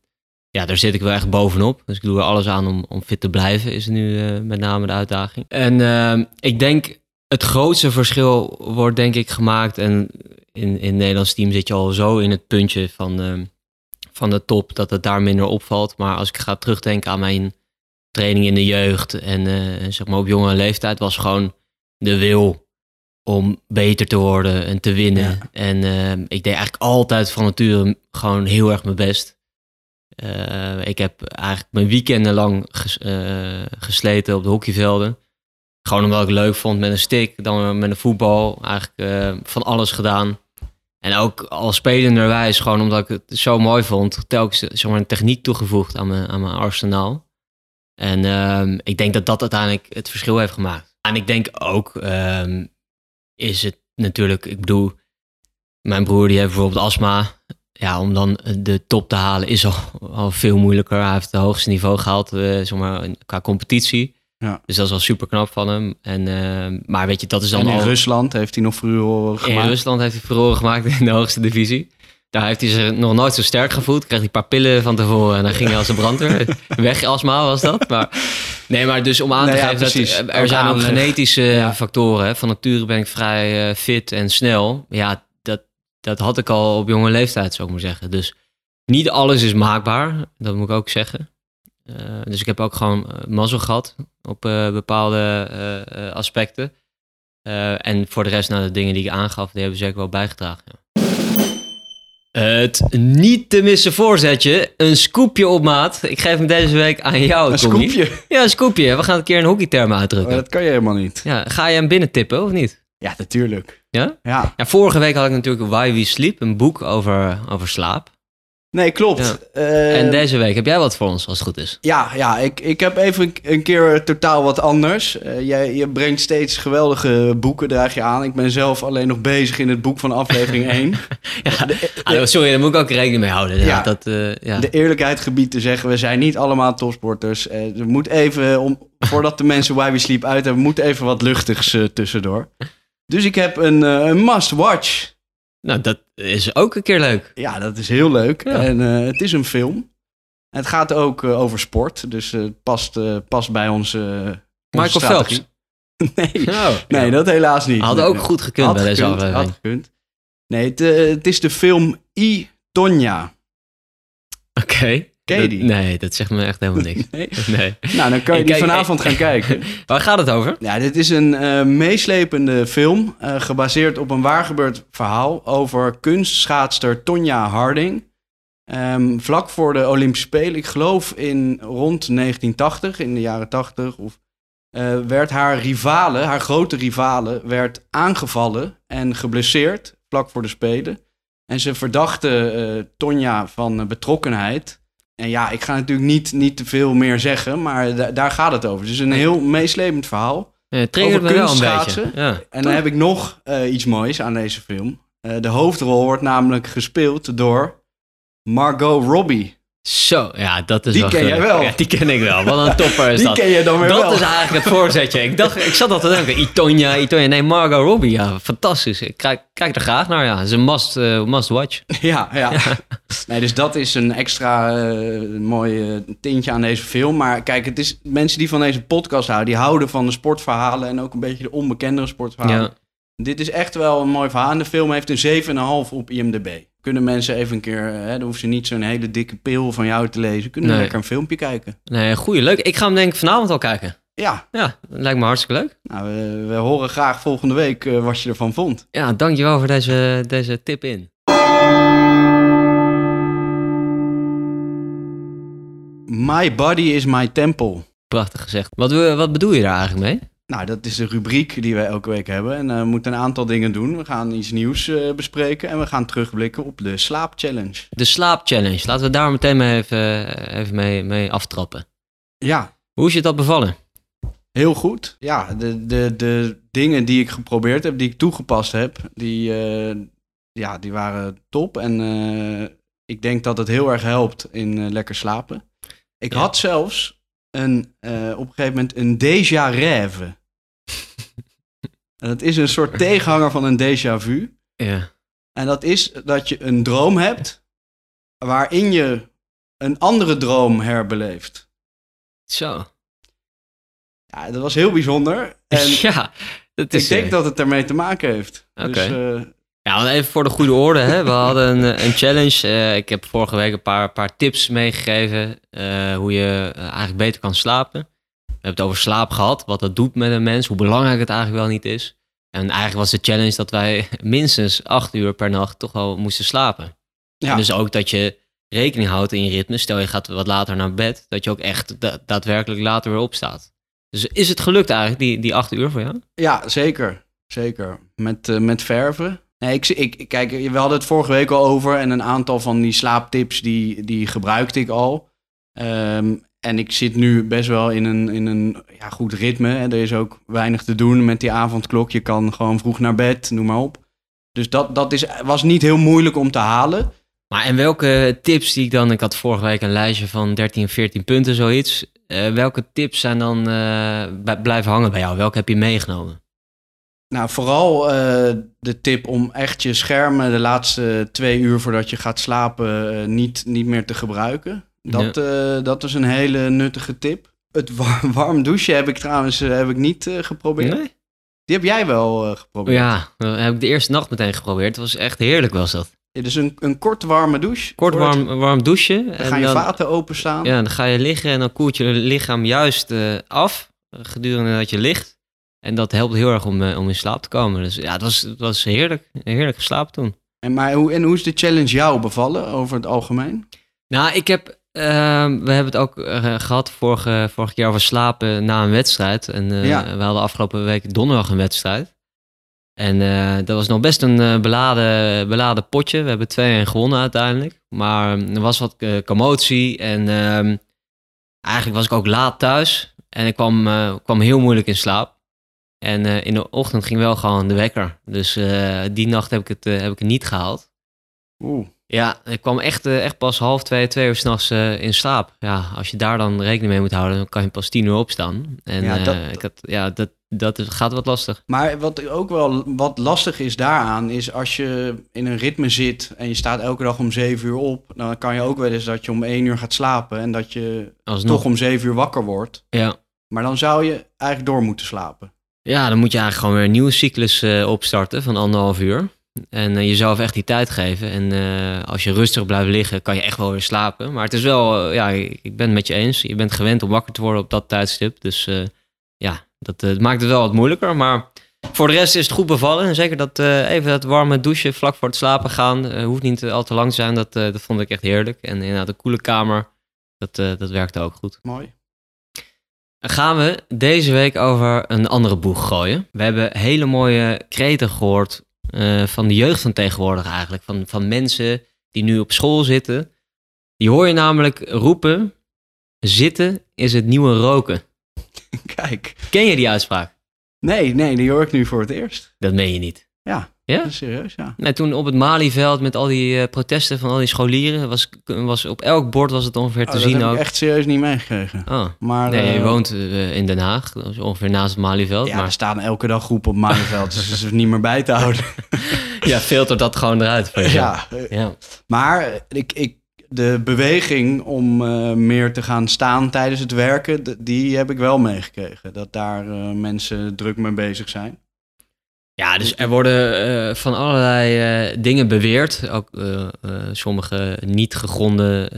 ja, daar zit ik wel echt bovenop. Dus ik doe er alles aan om, om fit te blijven, is nu uh, met name de uitdaging. En uh, ik denk het grootste verschil wordt denk ik gemaakt. En in, in het Nederlands team zit je al zo in het puntje van, uh, van de top dat het daar minder opvalt. Maar als ik ga terugdenken aan mijn training in de jeugd en uh, zeg maar op jonge leeftijd was gewoon de wil om beter te worden en te winnen. Ja. En uh, ik deed eigenlijk altijd van nature gewoon heel erg mijn best. Uh, ik heb eigenlijk mijn weekenden lang ges, gesleten op de hockeyvelden. Gewoon omdat ik het leuk vond met een stick, dan met een voetbal. Eigenlijk van alles gedaan. En ook als spelenderwijs, gewoon omdat ik het zo mooi vond, telkens zeg maar, een techniek toegevoegd aan mijn, aan mijn arsenaal. En um, ik denk dat dat uiteindelijk het verschil heeft gemaakt. En ik denk ook, um, is het natuurlijk, ik bedoel, mijn broer die heeft bijvoorbeeld astma. Ja, om dan de top te halen is al, al veel moeilijker. Hij heeft het hoogste niveau gehaald, uh, zeg maar, qua competitie. Ja. Dus dat is wel super knap van hem. En, uh, maar weet je, dat is dan en in al... Rusland heeft hij nog furoren gemaakt. In Rusland heeft hij furoren gemaakt in de hoogste divisie. Daar heeft hij zich nog nooit zo sterk gevoeld. Kreeg hij een paar pillen van tevoren en dan ging hij als een brandweer. Weg astma was dat. Maar, nee, maar dus om aan te Nee, ja, geven dat precies. er Ook zijn ook genetische Ja. factoren. Hè. Van nature ben ik vrij eh, fit en snel. Ja, dat, dat had ik al op jonge leeftijd, zou ik maar zeggen. Dus niet alles is maakbaar. Dat moet ik ook zeggen. Eh, dus ik heb ook gewoon eh, mazzel gehad op bepaalde aspecten. En voor de rest, nou, de dingen die ik aangaf, die hebben zeker wel bijgedragen. Ja. Het niet te missen voorzetje. Een scoopje op maat. Ik geef hem deze week aan jou, Een Tommy. scoopje. Ja, een scoopje. We gaan een keer een hockeyterm Maar uitdrukken. dat kan je helemaal niet. Ja, ga je hem binnen tippen of niet? Ja, natuurlijk. Ja? Ja. ja? Vorige week had ik natuurlijk Why We Sleep, een boek over, over slaap. Nee, klopt. Ja. Eh, en deze week heb jij wat voor ons, als het goed is. Ja, ja ik, ik heb even een- een keer totaal wat anders. Eh, jij, je brengt steeds geweldige boeken, draag je aan. Ik ben zelf alleen nog bezig in het boek van aflevering 1. Ja, ah, sorry, daar moet ik ook rekening mee houden. Ja, Ja. dat, eh, ja. De eerlijkheid gebied te zeggen, we zijn niet allemaal topsporters. Eh, er moet even, om, voordat de mensen Why We Sleep uit hebben, moet even wat luchtigs tussendoor. Dus ik heb een, een must-watch. Nou, dat is ook een keer leuk. Ja, dat is heel leuk. Ja. En eh, het is een film. Het gaat ook eh, over sport, dus eh, het past, past bij onze, onze Michael strategie. nee, Oh, nee, dat helaas niet. had Nee, ook goed gekund Had bij deze aflevering. had gekund. Nee, het, het is de film I, Tonya. Oké. Ken je Dat- die? Nee, dat zegt me echt helemaal niks. Nee? Nee. Nou, dan kan je Ik die kijk- vanavond gaan kijken. Waar gaat het over? Ja, dit is een eh, meeslepende film, eh, gebaseerd op een waargebeurd verhaal over kunstschaatster Tonya Harding. Ehm, vlak voor de Olympische Spelen, ik geloof in rond 1980, in de jaren 80, of, eh, werd haar rivale, haar grote rivale, werd aangevallen en geblesseerd vlak voor de Spelen. En ze verdachte eh Tonja van betrokkenheid. En ja, ik ga natuurlijk niet, niet te veel meer zeggen, maar da- daar gaat het over. Het is een heel meeslepend verhaal. Ja, me wel een beetje. kunstschaatsen? Ja. En dan heb ik nog eh, iets moois aan deze film. Eh, de hoofdrol wordt namelijk gespeeld door Margot Robbie. Zo, ja, dat is Die wel ken jij wel. Ja, die ken ik wel. Wat een topper is Die dat. ken je dan weer dat wel. is eigenlijk het voorzetje. Ik dacht, ik zat al te denken, Itonia, Itonia. Nee, Margot Robbie, ja, fantastisch. Ik kijk, kijk er graag naar, ja. Het is een must, eh, must watch. Ja, ja. Nee, dus dat is een extra eh, mooi eh, tintje aan deze film. Maar kijk, het is mensen die van deze podcast houden, die houden van de sportverhalen en ook een beetje de onbekendere sportverhalen. Ja. Dit is echt wel een mooi verhaal. En de film heeft een 7,5 op IMDb. Kunnen mensen even een keer, eh, hè, dan hoeven ze niet zo'n hele dikke pil van jou te lezen. Kunnen Nee. lekker een filmpje kijken. Nee, goeie, leuk. Ik ga hem denk ik vanavond al kijken. Ja, Ja, lijkt me hartstikke leuk. nou, we, we horen graag volgende week eh, wat je ervan vond. Ja, dankjewel voor deze, deze tip in. My body is my temple. Prachtig gezegd. Wat, wat bedoel je daar eigenlijk mee? Nou, dat is de rubriek die wij elke week hebben. En eh, we moeten een aantal dingen doen. We gaan iets nieuws eh, bespreken en we gaan terugblikken op de slaapchallenge. De slaapchallenge. Laten we daar meteen mee even, even mee, mee aftrappen. Ja, Hoe is je dat bevallen? heel goed. Ja, de, de, de dingen die ik geprobeerd heb, die ik toegepast heb, die, eh, ja, die waren top. En eh, ik denk dat het heel erg helpt in eh, lekker slapen. Ik Ja. had zelfs een, eh, op een gegeven moment een déjà rêve. en dat is een soort tegenhanger van een déjà vu. Ja. En dat is dat je een droom hebt waarin je een andere droom herbeleeft. Zo. Ja, dat was heel bijzonder. En ja, dat is... ik denk eh, dat het ermee te maken heeft. Oké. Dus, eh, Ja, even voor de goede orde. Hè. We hadden een, eh, een challenge. Eh, ik heb vorige week een paar, paar tips meegegeven. eh, hoe je eigenlijk beter kan slapen. We hebben het over slaap gehad. Wat dat doet met een mens. Hoe belangrijk het eigenlijk wel niet is. En eigenlijk was de challenge dat wij minstens acht uur per nacht toch wel moesten slapen. ja, En dus ook dat je rekening houdt in je ritme. Stel je gaat wat later naar bed. Dat je ook echt da- daadwerkelijk later weer opstaat. Dus is het gelukt eigenlijk, die, die acht uur voor jou? ja, zeker. Zeker. Met, met verven. Nee, ik, ik, kijk, we hadden het vorige week al over. En een aantal van die slaaptips, die, die gebruikte ik al. Ehm, en ik zit nu best wel in een, in een ja, goed ritme. Er is ook weinig te doen met die avondklok. Je kan gewoon vroeg naar bed, noem maar op. Dus dat, dat is, was niet heel moeilijk om te halen. Maar en welke tips die ik dan... Ik had vorige week een lijstje van 13, 14 punten, zoiets. Eh, welke tips zijn dan bij- blijven hangen bij jou? Welke heb je meegenomen? Nou, vooral eh, de tip om echt je schermen de laatste twee uur voordat je gaat slapen eh, niet, niet meer te gebruiken. Dat, eh, dat is een hele nuttige tip. Het wa- warm douchen heb ik trouwens heb ik niet geprobeerd. Nee? Die heb jij wel geprobeerd. Ja, dat heb ik de eerste nacht meteen geprobeerd. Het was echt heerlijk was dat. Ja, Dus een, een kort warme douche. Kort warm, warm douchen. Dan gaan je vaten openstaan. Ja, dan ga je liggen en dan koelt je lichaam juist af gedurende dat je ligt. En dat helpt heel erg om, eh, om in slaap te komen. Dus ja, het was, het was heerlijk. Heerlijk geslapen toen. En, maar hoe, en hoe is de challenge jou bevallen over het algemeen? Nou, ik heb... ehm, we hebben het ook eh, gehad vorige, vorige keer over slapen na een wedstrijd. En eh, Ja. we hadden afgelopen week donderdag een wedstrijd. En dat was nog best een beladen, beladen potje. We hebben 2-1 gewonnen uiteindelijk. Maar er was wat commotie. En ehm, eigenlijk was ik ook laat thuis. En ik kwam, kwam heel moeilijk in slaap. En eh, in de ochtend ging wel gewoon de wekker. Dus eh, die nacht heb ik, het, eh, heb ik het niet gehaald. Oeh. Ja, ik kwam echt, echt pas half twee, twee uur s'nachts in slaap. Ja, als je daar dan rekening mee moet houden, dan kan je pas tien uur opstaan. En Ja, dat- ik had, ja dat, dat is- gaat wat lastig. Maar wat ook wel wat lastig is daaraan, is als je in een ritme zit en je staat elke dag om zeven uur op, dan kan je ook wel eens dat je om één uur gaat slapen en dat je Alsnog. toch om zeven uur wakker wordt. Ja. Maar dan zou je eigenlijk door moeten slapen. Ja, dan moet je eigenlijk gewoon weer een nieuwe cyclus eh, opstarten van anderhalf uur. En eh, jezelf echt die tijd geven. En eh, als je rustig blijft liggen, kan je echt wel weer slapen. Maar het is wel, ja, ik ben het met je eens. Je bent gewend om wakker te worden op dat tijdstip. Dus ja, dat maakt het wel wat moeilijker. Maar voor de rest is het goed bevallen. En zeker dat even dat warme douchen vlak voor het slapen gaan. hoeft niet al te lang te zijn. Dat, dat vond ik echt heerlijk. En inderdaad, een koele kamer. Dat, dat werkte ook goed. Mooi. Gaan we deze week over een andere boeg gooien. We hebben hele mooie kreten gehoord eh, van de jeugd van tegenwoordig eigenlijk. Van, van mensen die nu op school zitten. Die hoor je namelijk roepen, zitten is het nieuwe roken. Kijk. Ken je die uitspraak? Nee, nee, die hoor ik nu voor het eerst. Dat meen je niet. Ja. Ja? Dat serieus, ja. Nee, toen op het Malieveld met al die eh, protesten van al die scholieren, was, was op elk bord was het ongeveer Oh, te dat zien heb ook. ik echt serieus niet meegekregen. Oh. Maar, Nee, je eh, woont eh, in Den Haag, dat ongeveer naast het Malieveld. Ja, maar er staan elke dag groepen op Malieveld, dus dat is niet meer bij te houden. ja, filtert dat gewoon eruit. ja, ja. Maar ik, ik, de beweging om meer te gaan staan tijdens het werken, die heb ik wel meegekregen. Dat daar mensen druk mee bezig zijn. Ja, dus er worden eh, van allerlei eh, dingen beweerd. Ook eh, sommige niet gegronde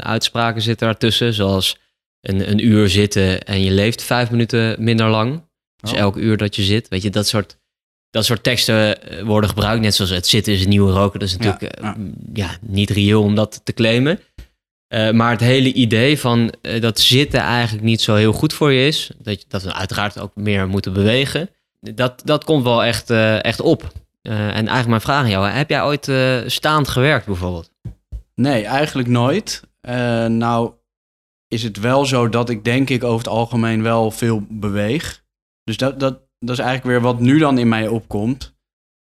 uitspraken zitten daartussen. Zoals een, een uur zitten en je leeft vijf minuten minder lang. Dus Oh. elk uur dat je zit. Weet je, dat soort, dat soort teksten worden gebruikt. Net zoals het zitten is het nieuwe roken. Dat is natuurlijk Ja, ja. ja, niet reëel om dat te claimen. Maar het hele idee van dat zitten eigenlijk niet zo heel goed voor je is. Dat, dat we uiteraard ook meer moeten bewegen. Dat, dat komt wel echt, eh, echt op. Eh, en eigenlijk mijn vraag aan jou. Heb jij ooit eh, staand gewerkt bijvoorbeeld? Nee, eigenlijk nooit. Nou is het wel zo dat ik denk ik over het algemeen wel veel beweeg. Dus dat, dat, dat is eigenlijk weer wat nu dan in mij opkomt.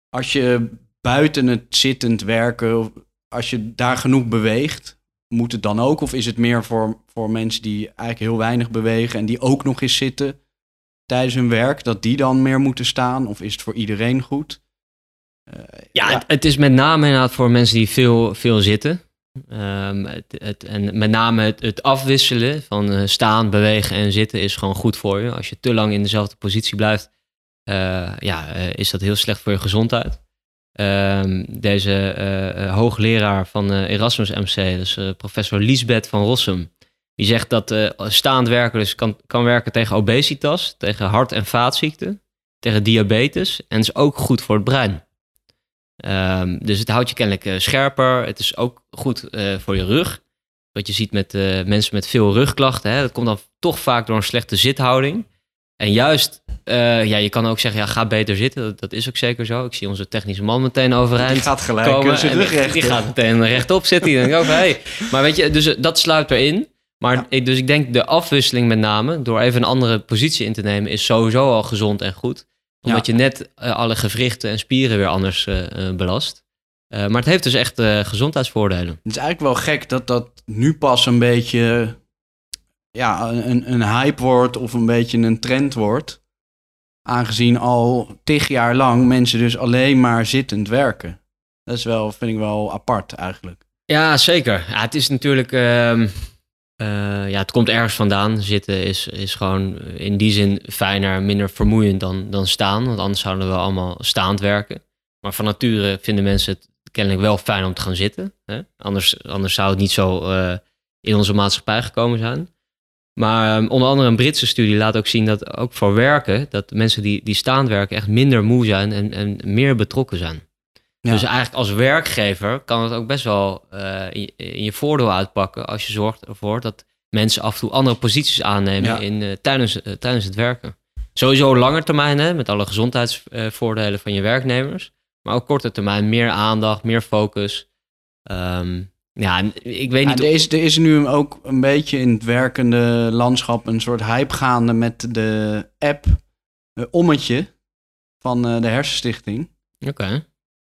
Als je buiten het zittend werken, als je daar genoeg beweegt, moet het dan ook? Of is het meer voor, voor mensen die eigenlijk heel weinig bewegen en die ook nog eens zitten tijdens hun werk, dat die dan meer moeten staan? Of is het voor iedereen goed? Eh, Ja, Het, het is met name inderdaad voor mensen die veel, veel zitten. Ehm, het, het, en met name het, het afwisselen van eh, staan, bewegen en zitten is gewoon goed voor je. Als je te lang in dezelfde positie blijft, eh, ja, is dat heel slecht voor je gezondheid. Ehm, deze hoogleraar van Erasmus MC, dus professor Liesbeth van Rossum, die zegt dat eh, staand werken dus kan, kan werken tegen obesitas, tegen hart- en vaatziekten, tegen diabetes en is ook goed voor het brein. Ehm, dus het houdt je kennelijk eh, scherper. Het is ook goed eh, voor je rug. Wat je ziet met mensen met veel rugklachten. Hè, dat komt dan toch vaak door een slechte zithouding. En juist, ja, je kan ook zeggen, ja, ga beter zitten. Dat, dat is ook zeker zo. Ik zie onze technische man meteen overeind die gaat gelijk komen. en rug die, gaat meteen rechtop zitten. Die denkt ook, hey. Maar weet je, dus dat sluit erin. Maar Ja. ik, dus ik denk de afwisseling met name, door even een andere positie in te nemen, is sowieso al gezond en goed. Omdat je net eh, alle gewrichten en spieren weer anders eh, eh, belast. Maar het heeft dus echt gezondheidsvoordelen. Het is eigenlijk wel gek dat dat nu pas een beetje ja, een, een hype wordt of een beetje een trend wordt. Aangezien al tig jaar lang mensen dus alleen maar zittend werken. Dat is wel, vind ik wel apart eigenlijk. Ja, zeker. Ja, het is natuurlijk. ehm, eh, ja, het komt ergens vandaan. Zitten is, is gewoon in die zin fijner, minder vermoeiend dan, dan staan. Want anders zouden we allemaal staand werken. Maar van nature vinden mensen het kennelijk wel fijn om te gaan zitten. Hè? Anders, anders zou het niet zo eh, in onze maatschappij gekomen zijn. Maar ehm, onder andere een Britse studie laat ook zien dat ook voor werken, dat mensen die, die staand werken echt minder moe zijn en, en meer betrokken zijn. Ja. Dus eigenlijk als werkgever kan het ook best wel eh, in, je- in je voordeel uitpakken als je zorgt ervoor dat mensen af en toe andere posities aannemen Ja. in, eh, tijdens, eh, tijdens het werken. Sowieso langer termijn, hè, met alle gezondheidsvoordelen van je werknemers. Maar ook korte termijn, meer aandacht, meer focus. Ehm, ja, ik weet Ja, niet... er, is, er is nu ook een beetje in het werkende landschap een soort hype gaande met de app Ommetje van de Hersenstichting. Oké.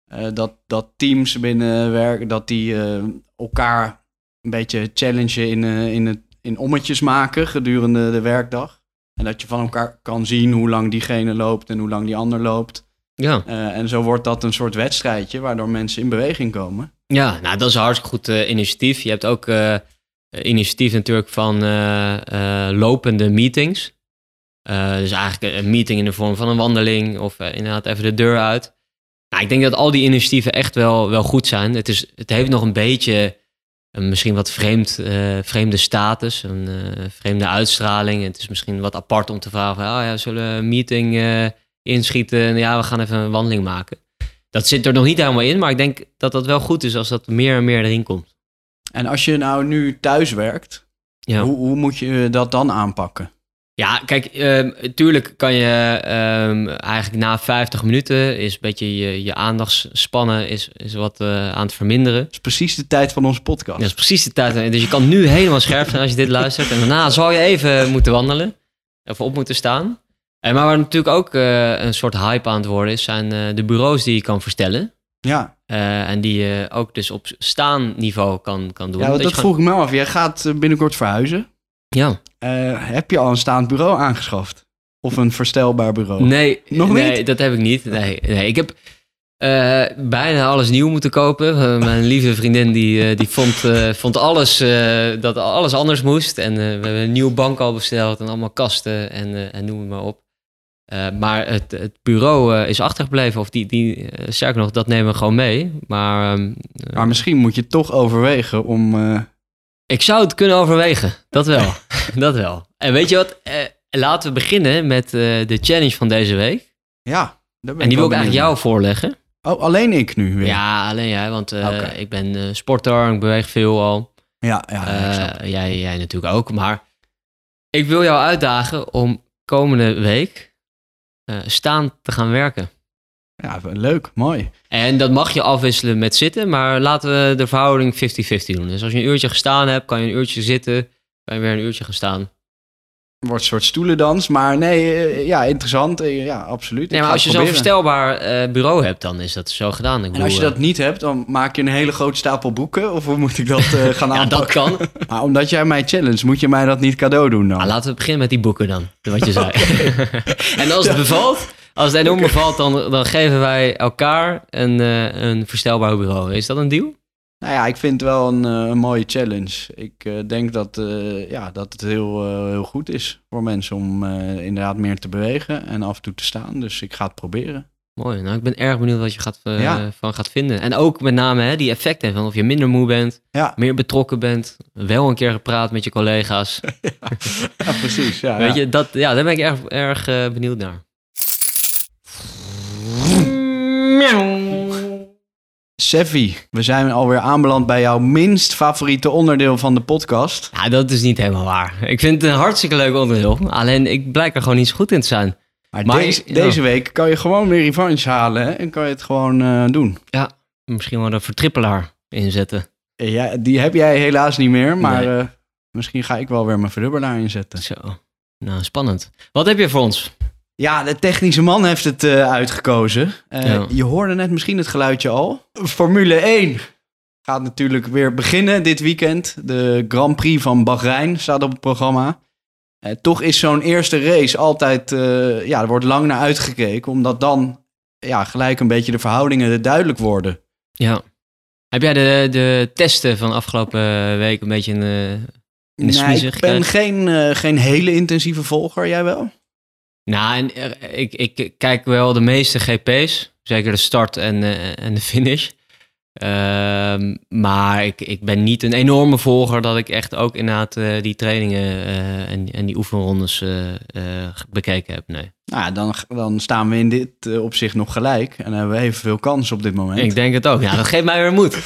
Eh, dat, dat teams binnen werk, dat die eh, elkaar een beetje challengen in, eh, in, het, in ommetjes maken gedurende de werkdag. En dat je van elkaar kan zien hoe lang diegene loopt en hoe lang die ander loopt. Ja. En zo wordt dat een soort wedstrijdje waardoor mensen in beweging komen. Ja, nou dat is een hartstikke goed initiatief. Je hebt ook initiatief natuurlijk van lopende meetings. Dus eigenlijk een meeting in de vorm van een wandeling of inderdaad even de deur uit. Nou, ik denk dat al die initiatieven echt wel, wel goed zijn. Het, is, het heeft nog een beetje een misschien wat vreemd, eh, vreemde status, een eh, vreemde uitstraling. Het is misschien wat apart om te vragen, van, oh ja, zullen we een meeting eh, inschieten? En ja, we gaan even een wandeling maken. Dat zit er nog niet helemaal in, maar ik denk dat dat wel goed is als dat meer en meer erin komt. En als je nou nu thuis werkt, Ja, hoe, hoe moet je dat dan aanpakken? Ja kijk, ehm tuurlijk kan je ehm, eigenlijk na 50 minuten is een beetje je, je aandachtsspannen is, is wat eh, aan het verminderen. Dat is precies de tijd van onze podcast. Dat is precies de tijd. Dus je kan nu helemaal scherp zijn als je dit luistert. En daarna zal je even moeten wandelen. Of op moeten staan. En maar waar natuurlijk ook eh, een soort hype aan het worden is, zijn eh, de bureaus die je kan verstellen. Ja, Eh, en die je ook dus op staanniveau kan, kan doen. ja dat gewoon- vroeg ik me af. Jij gaat eh, binnenkort verhuizen. Ja. Eh, heb je al een staand bureau aangeschaft? Of een verstelbaar bureau? Nee, Nog nee, niet? dat heb ik niet. Nee, nee. ik heb eh, bijna alles nieuw moeten kopen. Eh, mijn lieve vriendin die, die vond, vond alles, dat alles anders moest. En we hebben een nieuwe bank al besteld en allemaal kasten en, en noem het maar op. Maar het, het bureau is achtergebleven. Of die, die sterker nog, dat nemen we gewoon mee. Maar ehm, eh, Maar misschien moet je toch overwegen om... ik zou het kunnen overwegen. Dat wel. dat wel. En weet je wat? Eh, laten we beginnen met eh, de challenge van deze week. ja, daar ben En die wil ik eigenlijk jou voorleggen. Oh, alleen ik nu weer? Ja, alleen jij, want eh, ik ben eh, sporter, ik beweeg veel al. ja, ja, jij, jij natuurlijk ook. Maar ik wil jou uitdagen om komende week staan te gaan werken. Ja, leuk, mooi. En dat mag je afwisselen met zitten, maar laten we de verhouding 50-50 doen. Dus als je een uurtje gestaan hebt, kan je een uurtje zitten, kan je weer een uurtje gaan staan. Wordt een soort stoelendans, maar nee, eh, ja, interessant. eh, ja, absoluut. Nee, maar als je zo'n verstelbaar eh, bureau hebt, dan is dat zo gedaan. Ik En als je dat niet hebt, dan maak je een hele grote stapel boeken. Of hoe moet ik dat eh, gaan ja, dat aanpakken? kan. Maar omdat jij mij challenge, moet je mij dat niet cadeau doen dan? Nou, laten we beginnen met die boeken dan, wat je zei. en als het bevalt, als het enorm bevalt, dan, dan geven wij elkaar een, eh, een verstelbaar bureau. Is dat een deal? Nou ja, ik vind het wel een, eh, een mooie challenge. Ik eh, denk dat, ja, dat het heel, heel goed is voor mensen om inderdaad meer te bewegen en af en toe te staan. Dus ik ga het proberen. Mooi, nou ik ben erg benieuwd wat je gaat, Ja. van gaat vinden. En ook met name hè, die effecten van of je minder moe bent, Ja, meer betrokken bent, wel een keer gepraat met je collega's. ja precies. Ja, Weet je, dat, ja, daar ben ik erg, erg benieuwd naar. Seffi, we zijn alweer aanbeland bij jouw minst favoriete onderdeel van de podcast. Ja, dat is niet helemaal waar. Ik vind het een hartstikke leuk onderdeel. Alleen ik blijk er gewoon niet zo goed in te zijn. Maar, Maar deze, ja. deze week kan je gewoon weer revanche halen hè, en kan je het gewoon eh, doen. Misschien wel een vertrippelaar inzetten. Ja, die heb jij helaas niet meer, maar Nee. eh, misschien ga ik wel weer mijn verdubbelaar inzetten. Zo. Nou, spannend. Wat heb je voor ons? Ja, de technische man heeft het eh, uitgekozen. Eh, Ja. Je hoorde net misschien het geluidje al. Formule 1 gaat natuurlijk weer beginnen dit weekend. De Grand Prix van Bahrein staat op het programma. Eh, toch is zo'n eerste race altijd, ja, er wordt lang naar uitgekeken, omdat dan ja, gelijk een beetje de verhoudingen duidelijk worden. Ja. Heb jij de, de testen van afgelopen week een beetje in de, in de Nee, ik ben geen, geen hele intensieve volger, jij wel? Nou, en, eh, ik, ik kijk wel de meeste GP's. Zeker de start en, eh, en de finish. Ehm, maar ik, ik ben niet een enorme volger dat ik echt ook inderdaad eh, die trainingen en, en die oefenrondes bekeken heb. Nee. Nou, dan, dan staan we in dit opzicht nog gelijk. En hebben we evenveel kans op dit moment. Ik denk het ook. Ja, dat geeft mij weer moed.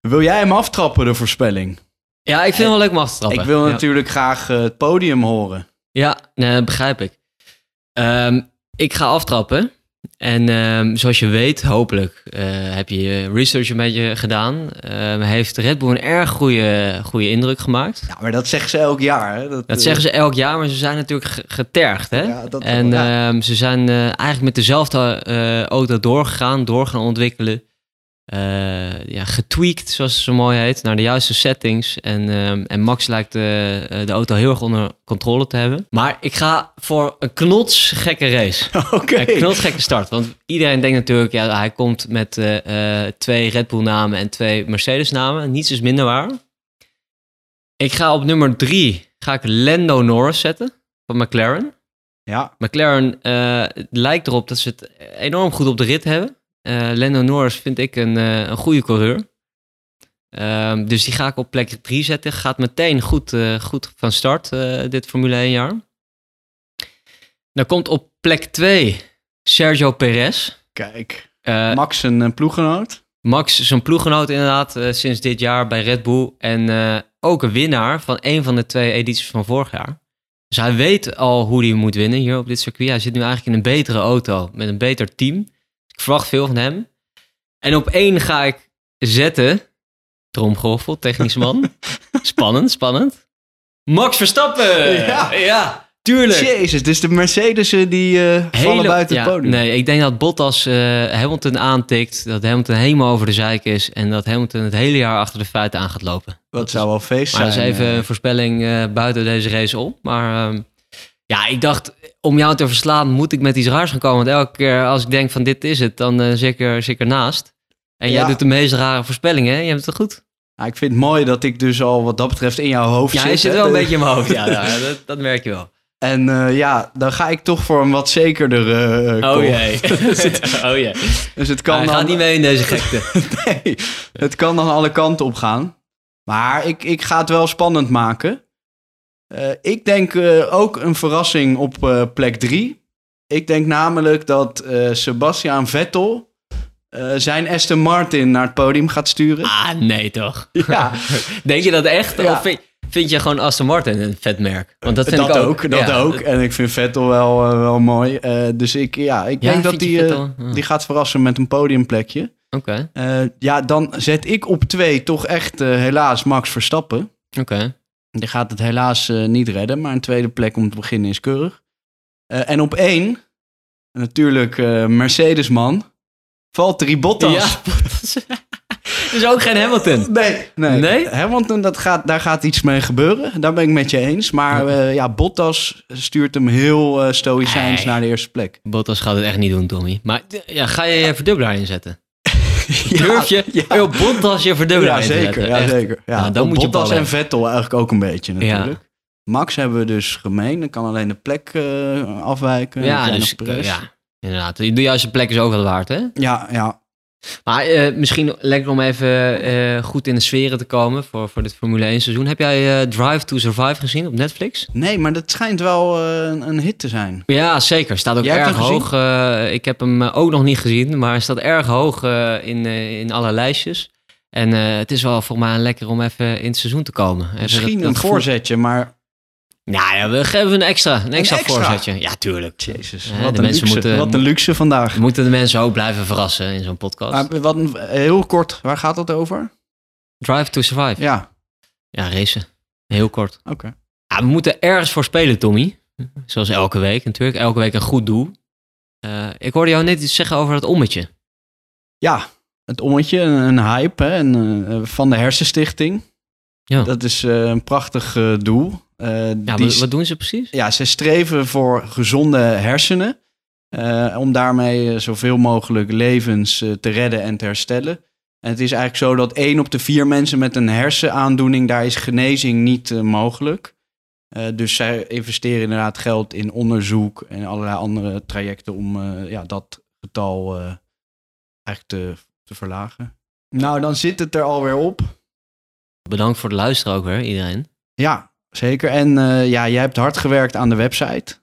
Wil jij hem aftrappen, de voorspelling? Ja, ik vind het wel leuk om af te trappen. Ik wil ja. natuurlijk graag het podium horen. Ja, nee, begrijp ik. Ehm, ik ga aftrappen. En ehm, zoals je weet, hopelijk eh, heb je je research een beetje gedaan. Ehm, heeft Red Bull een erg goede, goede indruk gemaakt. Ja, maar dat zeggen ze elk jaar. Hè? Dat, Dat zeggen ze elk jaar, maar ze zijn natuurlijk ge- getergd. Hè? Ja, dat- en ja. ze zijn eh, eigenlijk met dezelfde eh, auto doorgegaan, door gaan ontwikkelen. Eh, ja, getweakt, zoals het zo mooi heet, naar de juiste settings. En, ehm, en Max lijkt de, eh, de auto heel erg onder controle te hebben. Maar ik ga voor een knotsgekke race. Oké. Een knotsgekke start. Want iedereen denkt natuurlijk, ja, hij komt met eh, twee Red Bull namen en twee Mercedes namen. Niets is minder waar. Ik ga op nummer drie ga ik Lando Norris zetten van McLaren. Ja, McLaren lijkt erop dat ze het enorm goed op de rit hebben. Eh Lando Norris vind ik een, eh, een goede coureur. Ehm, dus die ga ik op plek 3 zetten. Gaat meteen goed, eh, goed van start, dit Formule 1 jaar. Dan komt op plek 2 Sergio Perez. kijk. Max een ploeggenoot. Max is een ploeggenoot inderdaad sinds dit jaar bij Red Bull. En ook een winnaar van een van de twee edities van vorig jaar. Dus hij weet al hoe hij moet winnen hier op dit circuit. Hij zit nu eigenlijk in een betere auto met een beter team. Ik verwacht veel van hem. En op één ga ik zetten. Tromgeroffel, technisch man. spannend, spannend. Max Verstappen! Ja. ja tuurlijk. Jezus, dus de Mercedes'en die eh, vallen buiten ja, het podium. Nee, ik denk dat Bottas eh, Hamilton aantikt. Dat Hamilton helemaal over de zeik is. En dat Hamilton het hele jaar achter de feiten aan gaat lopen. Dat zou wel feest Maar dat zijn. is even eh. een voorspelling eh, buiten deze race om. Maar ehm, ja, ik dacht, om jou te verslaan moet ik met iets raars gaan komen. Want elke keer als ik denk van dit is het, dan eh zeker, zeker naast. En jij Ja. doet de meest rare voorspellingen, hè? Je hebt het goed. Nou, ik vind het mooi dat ik dus al wat dat betreft in jouw hoofd Ja, zit. hij zit hè. wel een beetje in mijn hoofd. Ja, ja dat, dat merk je wel. En eh, ja, dan ga ik toch voor een wat zekerder call. Oh jee. oh jee. Dus het kan Hij dan... gaat niet mee in deze gekte. nee, het kan dan alle kanten op gaan. Maar ik, ik ga het wel spannend maken. Eh, ik denk eh, ook een verrassing op eh, plek drie. Ik denk namelijk dat Sebastian Vettel zijn Aston Martin naar het podium gaat sturen. Ah, nee toch? Ja, Denk je dat echt? Ja. Of vind, vind je gewoon Aston Martin een vet merk? Want dat vind dat ik ook. dat Ja, ook. En ik vind Vettel wel, wel mooi. Dus ik, ja, ik Ja, denk dat die, die gaat verrassen met een podiumplekje. Oké, ja, dan zet ik op twee toch echt helaas Max Verstappen. oké. Die gaat het helaas eh, niet redden, maar een tweede plek om te beginnen is keurig. Eh, en op één, natuurlijk eh Mercedes-man, Valtteri Bottas. Ja, Bottas. dus ook geen Hamilton. Nee, nee. Nee? Hamilton, dat gaat, daar gaat iets mee gebeuren. Daar ben ik met je eens. Maar eh, ja, Bottas stuurt hem heel eh stoïcijns Nee. naar de eerste plek. Bottas gaat het echt niet doen, Tommy. Maar ja, ga je je verdubbelaar inzetten? Ja, Durf je Ja, Bottas je verdubbelaar ja zeker. Ja, zeker. Ja, Nou, dan op moet je Bottas en Vettel eigenlijk ook een beetje Ja. natuurlijk. Max hebben we dus gemeen. Dan kan alleen de plek eh, afwijken. Ja, dus Perez. ja, inderdaad. De juiste plek is ook wel waard, hè? Ja, ja. Maar eh, misschien lekker om even eh, goed in de sferen te komen voor, voor dit Formule 1 seizoen. Heb jij eh, Drive to Survive gezien op Netflix? Nee, maar dat schijnt wel een, hit te zijn. Ja, zeker. Staat ook Jij erg hoog. ik heb hem ook nog niet gezien, maar hij staat erg hoog in, in alle lijstjes. En het is wel voor mij lekker om even in het seizoen te komen. Even Misschien dat- dat een voorzetje, maar... Nou ja, we geven een extra, een extra, extra? voorzetje. Ja, tuurlijk. Jezus, wat, de een luxe, moeten- wat een luxe vandaag. We moeten de mensen ook blijven verrassen in zo'n podcast. Maar wat een, heel kort, waar gaat het over? Drive to Survive. Ja, Ja, racen. Heel kort. oké. Ja, we moeten ergens voor spelen, Tommy. Zoals elke week natuurlijk. Elke week een goed doel. Eh, ik hoorde jou net iets zeggen over dat ommetje. Ja, het ommetje, een, een hype hè, en, eh, van de Hersenstichting. Ja. Dat is eh, een prachtig doel. Eh, Ja, die wat, doen ze precies? ja, ze streven voor gezonde hersenen. eh, om daarmee eh, zoveel mogelijk levens te redden en te herstellen. En het is eigenlijk zo dat één op de vier mensen met een hersenaandoening, daar is genezing niet mogelijk. Dus zij investeren inderdaad geld in onderzoek en allerlei andere trajecten om ja, dat getal eigenlijk te, te verlagen. Nou, dan zit het er alweer op. Bedankt voor het luisteren ook weer, iedereen. Ja, zeker. En eh, ja, jij hebt hard gewerkt aan de website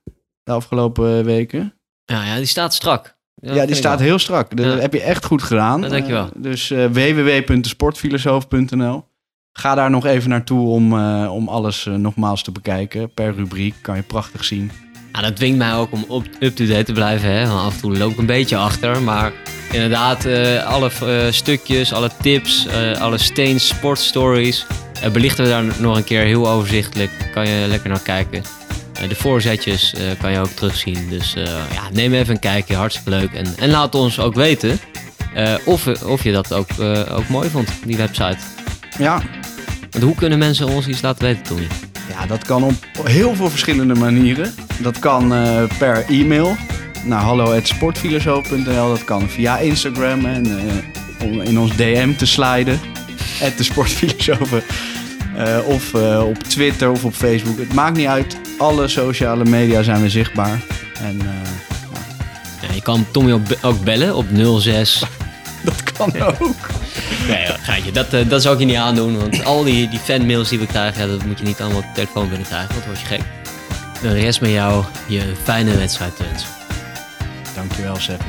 de afgelopen eh, weken. Ja, ja die staat strak. Ja, die staat wel. heel strak. Dat Ja. heb je echt goed gedaan. Ja, dankjewel. Eh, dus eh www.sportfilosoof.nl Ga daar nog even naartoe om, om alles nogmaals te bekijken. Per rubriek kan je prachtig zien. Ja, dat dwingt mij ook om up-to-date te blijven. Hè? Want af en toe loop ik een beetje achter. Maar inderdaad, alle stukjes, alle tips, alle Steens sportstories... eh, belichten we daar nog een keer heel overzichtelijk. Kan je lekker naar kijken. Eh, de voorzetjes eh, kan je ook terugzien. Dus ja, neem even een kijkje, hartstikke leuk. En, en laat ons ook weten of, of je dat ook, ook mooi vond, die website. Ja, Want hoe kunnen mensen ons iets laten weten, Tony? ja, dat kan op heel veel verschillende manieren. Dat kan per e-mail naar hallo.sportfilosoof.nl. Dat kan via Instagram en om in ons DM te sliden. De sportfilosofen. Eh, of eh, op Twitter of op Facebook. Het maakt niet uit. Alle sociale media zijn we zichtbaar. En eh, Ja, je kan Tommy ook, be- ook bellen op 06 dat kan ook. Nee, geitje. Dat, dat zou ik je niet aandoen. Want al die, die fanmails die we krijgen, dat moet je niet allemaal op de telefoon binnen krijgen. Want dan word je gek. De rest met jou je fijne wedstrijd wens. Dankjewel, Seppi.